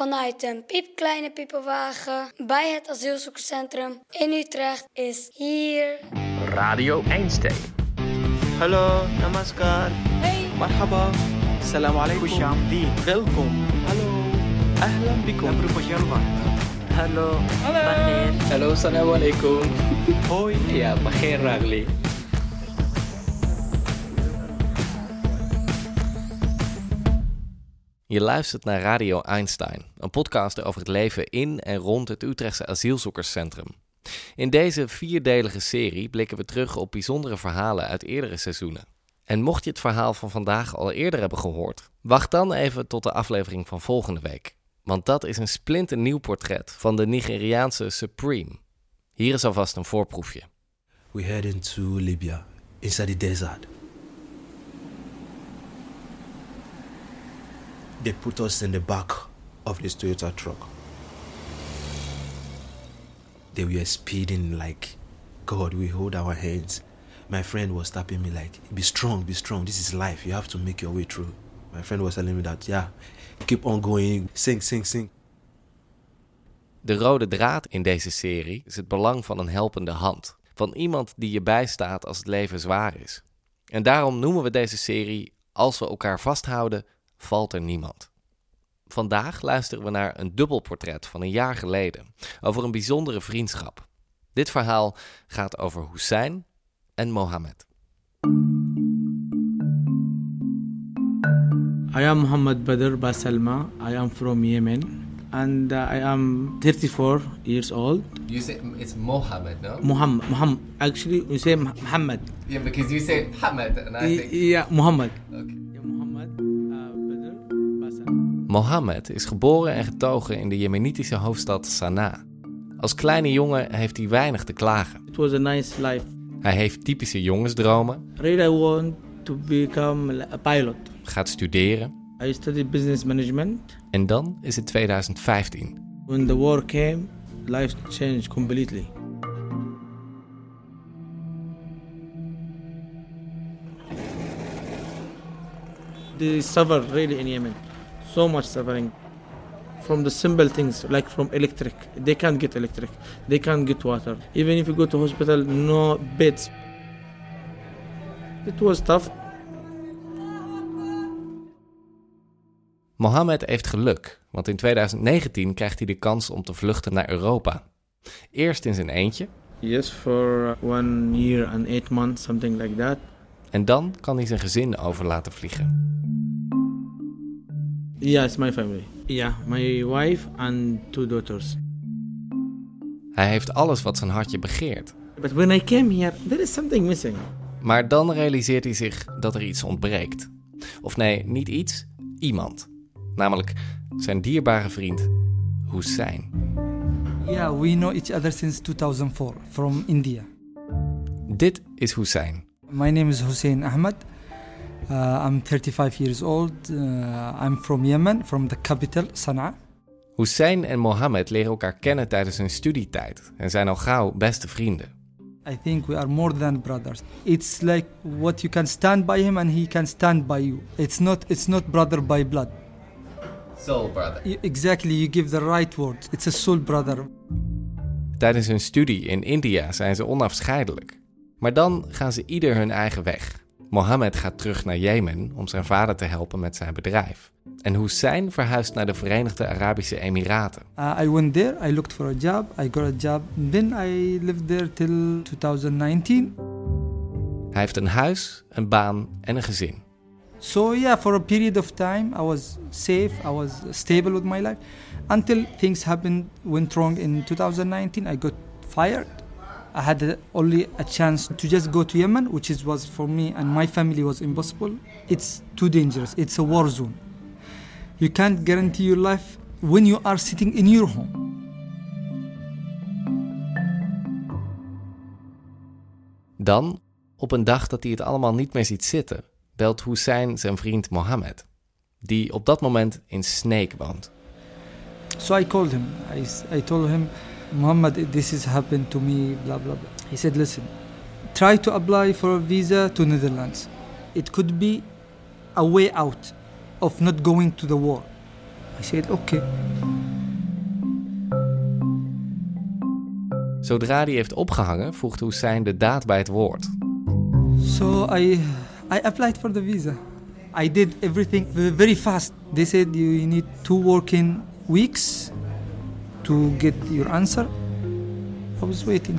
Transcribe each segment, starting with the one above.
vanuit een piepkleine piepenwagen bij het asielzoekerscentrum in Utrecht is hier. Radio Einstein. Hallo, namaskar. Hey. Marhaba. Salam alaikum. Welkom. Hallo. Ahlan bikum. Hallo. Hallo, salam alaikum. Hoi. Ja, begin Ragli. Je luistert naar Radio Einstein, een podcast over het leven in en rond het Utrechtse asielzoekerscentrum. In deze vierdelige serie blikken we terug op bijzondere verhalen uit eerdere seizoenen. En mocht je het verhaal van vandaag al eerder hebben gehoord, wacht dan even tot de aflevering van volgende week. Want dat is een splinternieuw portret van de Nigeriaanse Supreme. Hier is alvast een voorproefje. We heading to Libya, inside the desert. They put us in the back of this Toyota truck. They were speeding like God. We hold our hands. My friend was tapping me like, "Be strong, be strong. This is life. You have to make your way through." My friend was telling me that, yeah, keep on going, sing, sing, sing. De rode draad in deze serie is het belang van een helpende hand. Van iemand die je bijstaat als het leven zwaar is. En daarom noemen we deze serie Als we elkaar vasthouden, valt er niemand. Vandaag luisteren we naar een dubbelportret van een jaar geleden over een bijzondere vriendschap. Dit verhaal gaat over Hussein en Mohammed. I am Muhammad Badr Basalma. I am from Yemen and uh, I am 34 years old. You say it's Mohammed, no? Muhammad, Muhammad. Actually, we say Muhammad. Yeah, because you say Mohammed, and Y- Yeah, Muhammad. Okay. Mohammed is geboren en getogen in de Jemenitische hoofdstad Sanaa. Als kleine jongen heeft hij weinig te klagen. It was a nice life. Hij heeft typische jongensdromen, Really, I want to become a pilot. gaat studeren I studied business management. en dan is het 2015. When the war came, life changed completely. They suffer really in Yemen. So much suffering. From the simple things like from electric. They can't get electric. They can't get water. Even if you go to hospital, no beds. It was tough. Mohammed heeft geluk, want in 2019 krijgt hij de kans om te vluchten naar Europa. Eerst in zijn eentje Yes, for one year and eight months, something like that. en dan kan hij zijn gezin over laten vliegen. It's my family. Yeah, my wife and two daughters. Hij heeft alles wat zijn hartje begeert. But when I came here, there is something missing. Maar dan realiseert hij zich dat er iets ontbreekt. Of nee, niet iets, iemand. Namelijk zijn dierbare vriend Hussein. Yeah, we know each other since 2004 from India. Dit is Hussein. My name is Hussein Ahmed. Uh, I'm 35 years old. Uh, I'm from Yemen, from the capital, Sana'a. Hussein en Mohammed leren elkaar kennen tijdens hun studietijd en zijn al gauw beste vrienden. I think we are more than brothers. It's like what you can stand by him and he can stand by you. It's not it's not brother by blood. Soul brother. Exactly, you give the right word. It's a soul brother. Tijdens hun studie in India zijn ze onafscheidelijk. Maar dan gaan ze ieder hun eigen weg. Mohammed gaat terug naar Jemen om zijn vader te helpen met zijn bedrijf. En Hussein verhuist naar de Verenigde Arabische Emiraten. Uh, I went there. I looked for a job. I got a job. Then I lived there till 2019. Hij heeft een huis, een baan en een gezin. So yeah, for a period of time, I was safe. I was stable with my life, until things happened went wrong in 2019. I got fired. I had only a chance to just go to Yemen, which is, was for me and my family was impossible. It's too dangerous. It's a war zone. You can't guarantee your life when you are sitting in your home. Dan, op een dag dat hij het allemaal niet meer ziet zitten, belt Hussein zijn vriend Mohammed, die op dat moment in Snake woont. So I called him. I, I told him, Muhammad, this has happened to me, blah, blah, blah. He said, listen, try to apply for a visa to Netherlands. It could be a way out of not going to the war. I said, okay. Zodra hij heeft opgehangen, voegt Hussein de daad bij het woord. So I, I applied for the visa. I did everything very fast. They said you need two working weeks to get your answer. I was waiting.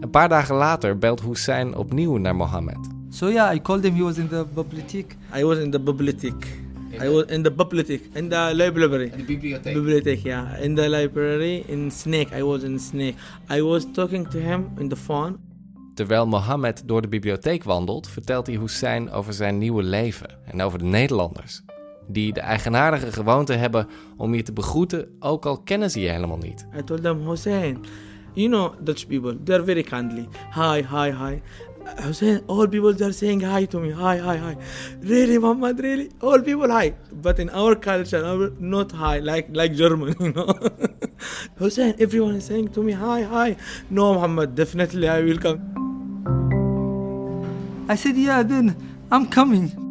Een paar dagen later belt Hussein opnieuw naar Mohammed. So yeah, I called him. He was in the bibliotheek. I was in the bibliothek. I was in the bibliothek, in the library. De bibliotheek. Bibliothek, yeah. In the library, in Snake. I was in Snake. I was talking to him in the phone. Terwijl Mohammed door de bibliotheek wandelt, vertelt hij Hussein over zijn nieuwe leven en over de Nederlanders. Die de eigenaardige gewoonte hebben om je te begroeten, ook al kennen ze je helemaal niet. I told them, Hussein, you know Dutch people, they're very kindly. Hi, hi, hi. Hussein, all people they're saying hi to me. Hi, hi, hi. Really, Muhammad, really? All people hi. But in our culture, our, not hi, like like German, you know. Hussein, everyone is saying to me, hi, hi. No, Muhammad, definitely I will come. I said, yeah, then I'm coming.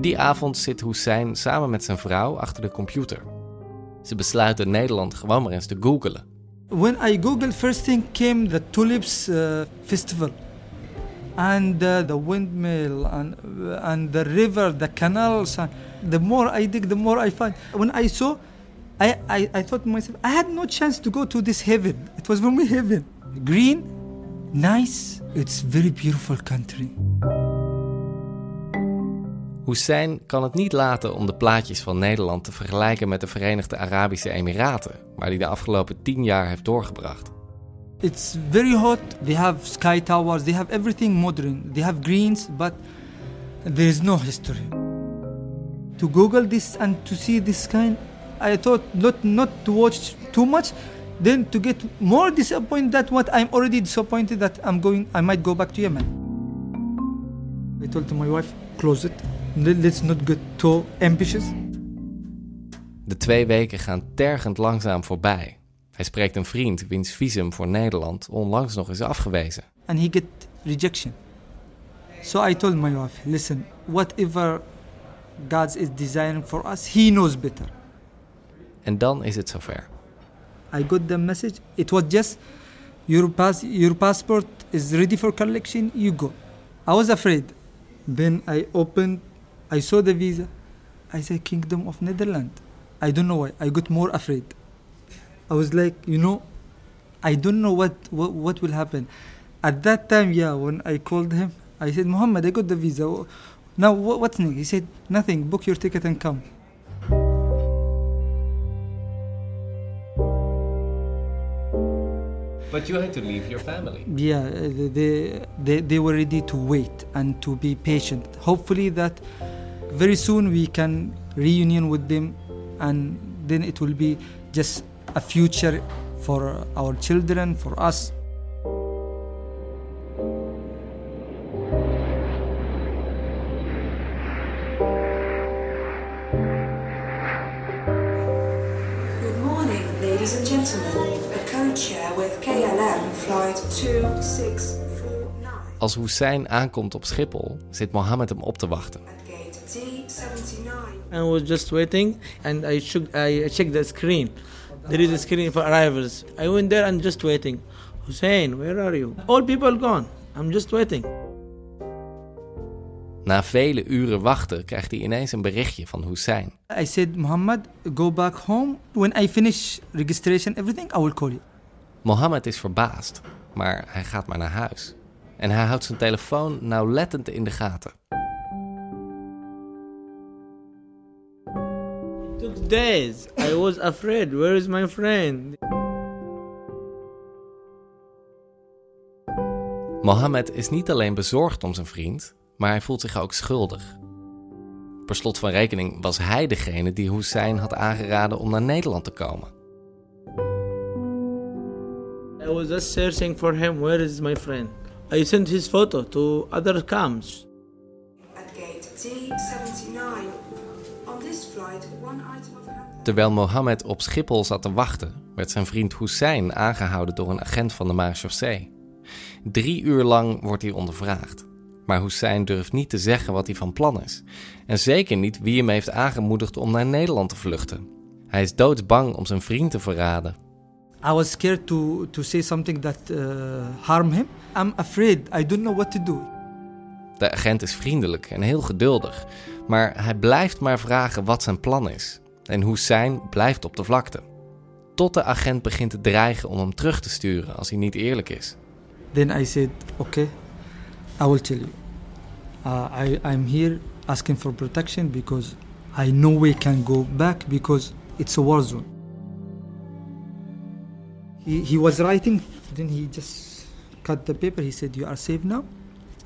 Die avond zit Hussein samen met zijn vrouw achter de computer. Ze besluiten Nederland gewoon maar eens te googelen. When I googled, first thing came the Tulips uh, Festival. And uh, the windmill, and, uh, and the river, the canals. The more I dig, the more I find. When I saw, I, I, I thought to myself, I had no chance to go to this heaven. It was for me heaven. Green, nice. It's very beautiful country. Hussein kan het niet laten om de plaatjes van Nederland te vergelijken met de Verenigde Arabische Emiraten, waar hij de afgelopen tien jaar heeft doorgebracht. It's very hot. They have sky towers. They have everything modern. They have greens, but there is no history. To Google this and to see this kind, I thought not not to watch too much, then to get more disappointed that what I'm already disappointed that I'm going. I might go back to Yemen. I told to my wife, close it. Let- Let's not get too ambitious. De twee weken gaan tergend langzaam voorbij. Hij spreekt een vriend wiens visum voor Nederland onlangs nog is afgewezen. and he get rejection. So I told my wife, listen, whatever God is designing for us, He knows better. En dan is het zover. I got the message. It was just your pass, your passport is ready for collection. You go. I was afraid. Then I opened. I saw the visa. I said Kingdom of Netherlands. I don't know why. I got more afraid. I was like, you know, I don't know what what, what will happen. At that time, yeah, when I called him, I said, Muhammad, I got the visa. Now wha- what's next? He said, nothing. Book your ticket and come. But you had to leave your family. Yeah, they, they, they were ready to wait and to be patient. Hopefully that very soon we can reunion with them and then it will be just a future for our children, for us. Good morning, ladies and gentlemen. A share with KLM flight 2649 Als Hussein aankomt op Schiphol, zit Mohammed hem op te wachten. At gate T79. I was just waiting, and I shook. I checked the screen. There is a screen for arrivals. I went there and just waiting. Hussein, where are you? All people gone. I'm just waiting. Na vele uren wachten krijgt hij ineens een berichtje van Hussein. I said, Muhammad, go back home. When I finish registration, everything, I will call you. Mohammed is verbaasd, maar hij gaat maar naar huis. En hij houdt zijn telefoon nauwlettend in de gaten. Days. I was afraid. Where is my friend? Mohammed is niet alleen bezorgd om zijn vriend, maar hij voelt zich ook schuldig. Per slot van rekening was hij degene die Hussein had aangeraden om naar Nederland te komen. I was just searching for him. Where is my friend? I sent his photo to other camps. At gate T79. On this flight, one item Terwijl Mohammed op Schiphol zat te wachten, werd zijn vriend Hussein aangehouden door een agent van de marechaussee. Drie uur lang wordt hij ondervraagd. Maar Hussein durft niet te zeggen wat hij van plan is. En zeker niet wie hem heeft aangemoedigd om naar Nederland te vluchten. Hij is doodsbang om zijn vriend te verraden. I was scared to, to say something that uh, harm him. I'm afraid. I don't know what to do. De agent is vriendelijk en heel geduldig, maar hij blijft maar vragen wat zijn plan is. En Hussein blijft op de vlakte. Tot de agent begint te dreigen om hem terug te sturen als hij niet eerlijk is. Then I said, okay, I will tell you. Uh, I, I'm here asking for protection because I know we can go back because it's a war zone. He, he was writing, then he just cut the paper. He said, You are safe now.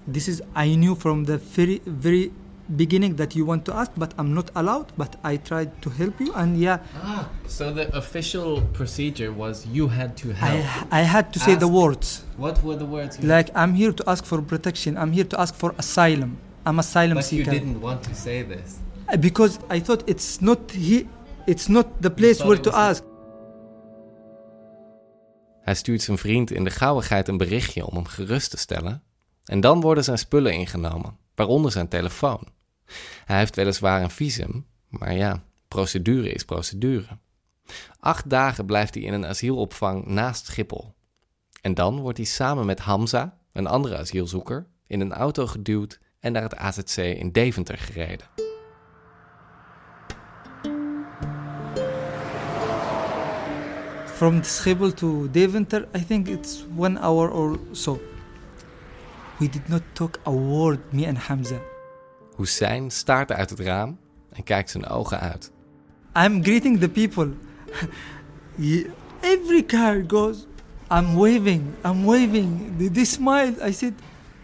This is, I knew from the very, very beginning that you want to ask, but I'm not allowed. But I tried to help you, and yeah, Ah, so the official procedure was you had to I, I had to say the Ask. words. What were the words Like, I'm here to ask for protection, I'm here to ask for asylum. I'm asylum seeker. want to say this. Uh, because I thought it's not he, it's not the place where to ask. Hij stuurt zijn vriend in de gauwigheid een berichtje om hem gerust te stellen. En dan worden zijn spullen ingenomen, waaronder zijn telefoon. Hij heeft weliswaar een visum, maar ja, procedure is procedure. Acht dagen blijft hij in een asielopvang naast Schiphol. En dan wordt hij samen met Hamza, een andere asielzoeker, in een auto geduwd en naar het AZC in Deventer gereden. From Schiphol to Deventer, I think it's one hour or so. We did not talk a word, me and Hamza. Hussein staart uit het raam en kijkt zijn ogen uit. I'm greeting the people. Every car goes, I'm waving, I'm waving. They, smile. I said,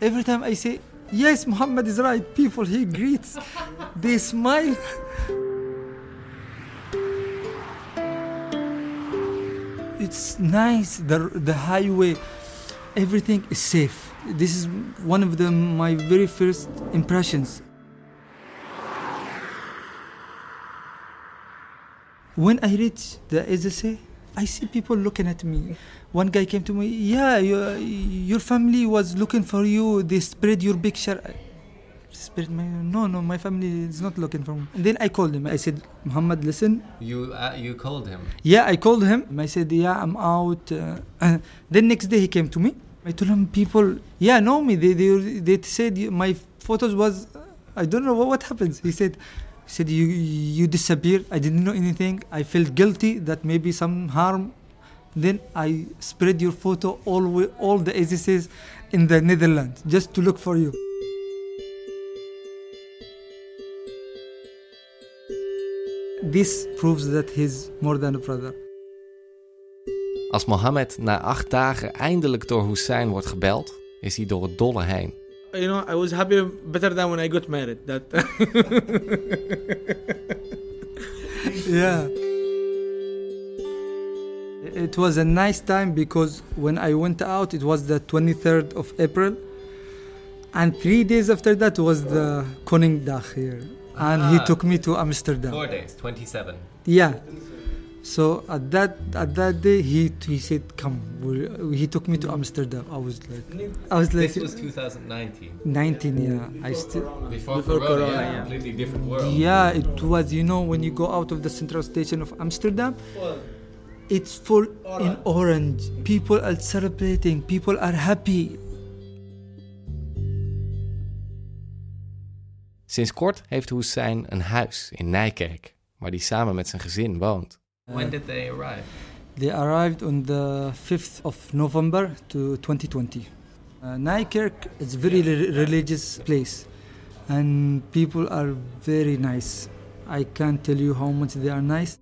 every time I say, yes, Muhammad is right. People he greets, they smile. It's nice. The the highway, everything is safe. This is one of the my very first impressions. When I reach the SSA, I see people looking at me. One guy came to me, yeah, your, your family was looking for you. They spread your picture. I spread my no, no, my family is not looking for me. And then I called him. I said, Muhammad, listen. You, uh, you called him. Yeah, I called him. I said, yeah, I'm out. Uh, then next day he came to me. I told him, people, yeah, know me. They they, they said my photos was, I don't know what, what happens. He said, said you you disappeared. I didn't know anything. I felt guilty that maybe some harm. Then I spread your photo all way, all the agencies in the Netherlands just to look for you. This proves that he's more than a brother. Als Mohammed na acht dagen eindelijk door Hussein wordt gebeld, is hij door het dolle heen. You know, I was happy better than when I got married. That yeah. It was a nice time because when I went out, it was the 23rd of April. And three days after that was the Koningdag here. And he Ah. took me to Amsterdam. Four days, 27. Yeah. So at that at that day, he he said, "Come." we'll- He took me to Amsterdam. I was like, I was like 2019. 19. Yeah, I still. Before, Before Corona, Corona, yeah. completely different world. Yeah, it was. You know, when you go out of the central station of Amsterdam, it's full in orange. People are celebrating. People are happy. Sinds kort heeft Hussein een huis in Nijkerk, waar hij samen met zijn gezin woont. When did they arrive? They arrived on the 5th of November to 2020. Uh, Nijkerk is a very re- religious place, and people are very nice. I can't tell you how much they are nice.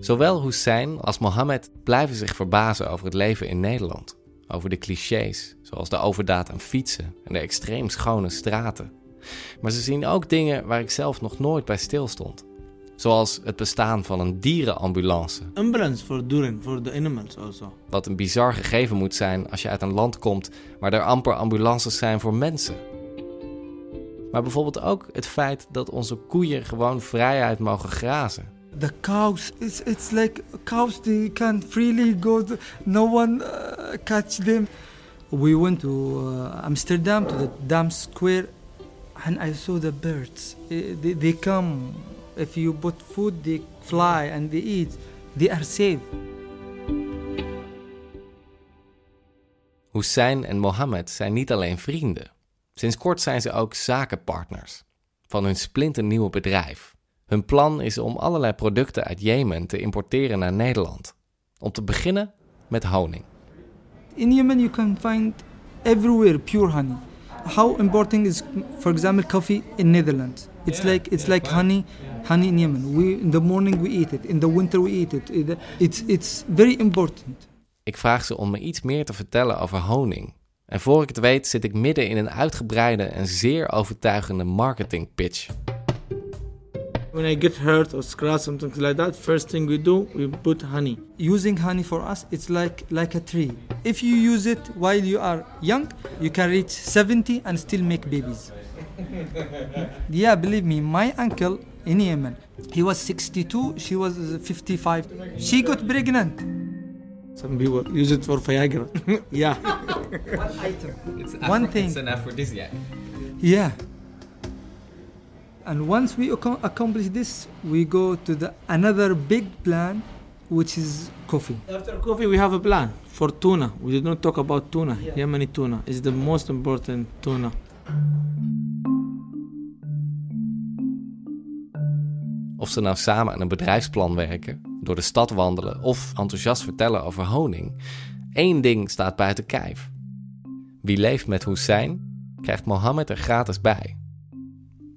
Zowel Hussein als Mohammed blijven zich verbazen over het leven in Nederland. Over de clichés, zoals de overdaad aan fietsen en de extreem schone straten. Maar ze zien ook dingen waar ik zelf nog nooit bij stilstond. Zoals het bestaan van een dierenambulance. ambulance for Durin, for the animals also. Wat een bizar gegeven moet zijn als je uit een land komt waar er amper ambulances zijn voor mensen. Maar bijvoorbeeld ook het feit dat onze koeien gewoon vrijheid mogen grazen. The cows, it's, it's like cows, they can freely go, to, no one uh, catch them. We went to uh, Amsterdam to the Dam Square, and I saw the birds. They, they come. If you put food, they fly and they eat. They are safe. Hussein en Mohammed zijn niet alleen vrienden. Sinds kort zijn ze ook zakenpartners van hun splinternieuwe bedrijf. Hun plan is om allerlei producten uit Jemen te importeren naar Nederland. Om te beginnen met honing. In Yemen, you can find everywhere pure honey. How important is, for example, coffee in Netherlands? It's like it's like honey, honey in Yemen. We in the morning we eat it, in the winter we eat it. It- It's it's very important. Ik vraag ze om me iets meer te vertellen over honing. En voor ik het weet zit ik midden in een uitgebreide en zeer overtuigende marketing pitch. When I get hurt or scratch something like that, first thing we do, we put honey. Using honey for us, it's like like a tree. If you use it while you are young, you can reach 70 and still make babies. yeah, believe me, my uncle in Yemen, he was 62, she was 55. She got pregnant. Some people use it for Viagra. yeah. One item. It's one thing. It's an aphrodisiac. Yeah. And once we ac- accomplish this, we go to the another big plan, which is coffee. After coffee, we have a plan for tuna. We did not talk about tuna. Yemeni tuna is the most important tuna. Of ze nou samen aan een bedrijfsplan werken, door de stad wandelen of enthousiast vertellen over honing, één ding staat buiten kijf. Wie leeft met Hussein, krijgt Mohammed er gratis bij.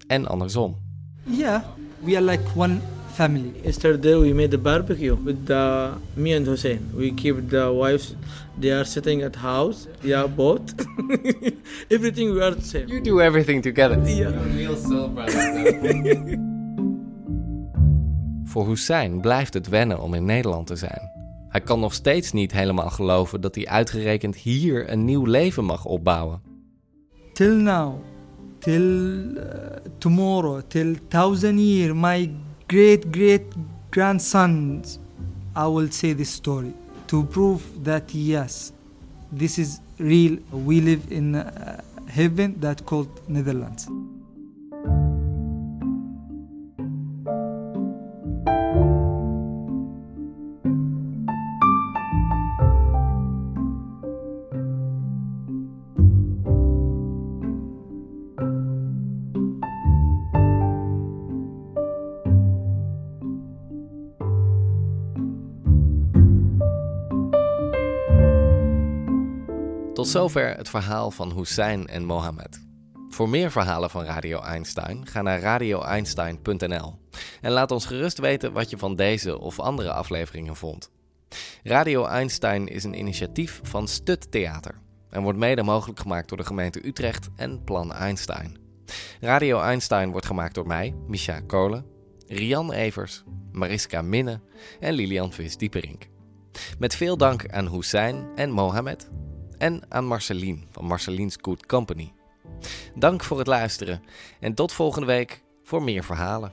En andersom. Yeah, we are like one family. Yesterday we made a barbecue with the, me and Hussein. We keep the wives. They are sitting at house. Yeah, both. Everything we are the same. You do everything together. Yeah. Real soul Voor Hussein blijft het wennen om in Nederland te zijn. Hij kan nog steeds niet helemaal geloven dat hij uitgerekend hier een nieuw leven mag opbouwen. Till now, till uh, tomorrow, till thousand year, my great great grandsons, I will say this story to prove that yes, this is real. We live in uh, heaven that called Netherlands. Tot zover het verhaal van Hussein en Mohammed. Voor meer verhalen van Radio Einstein ga naar radioeinstein.nl en laat ons gerust weten wat je van deze of andere afleveringen vond. Radio Einstein is een initiatief van Stut Theater en wordt mede mogelijk gemaakt door de gemeente Utrecht en Plan Einstein. Radio Einstein wordt gemaakt door mij, Micha Kolen, Rian Evers, Mariska Minne en Lilian Vis-Dieperink. Met veel dank aan Hussein en Mohammed en aan Marceline van Marceline's Good Company. Dank voor het luisteren en tot volgende week voor meer verhalen.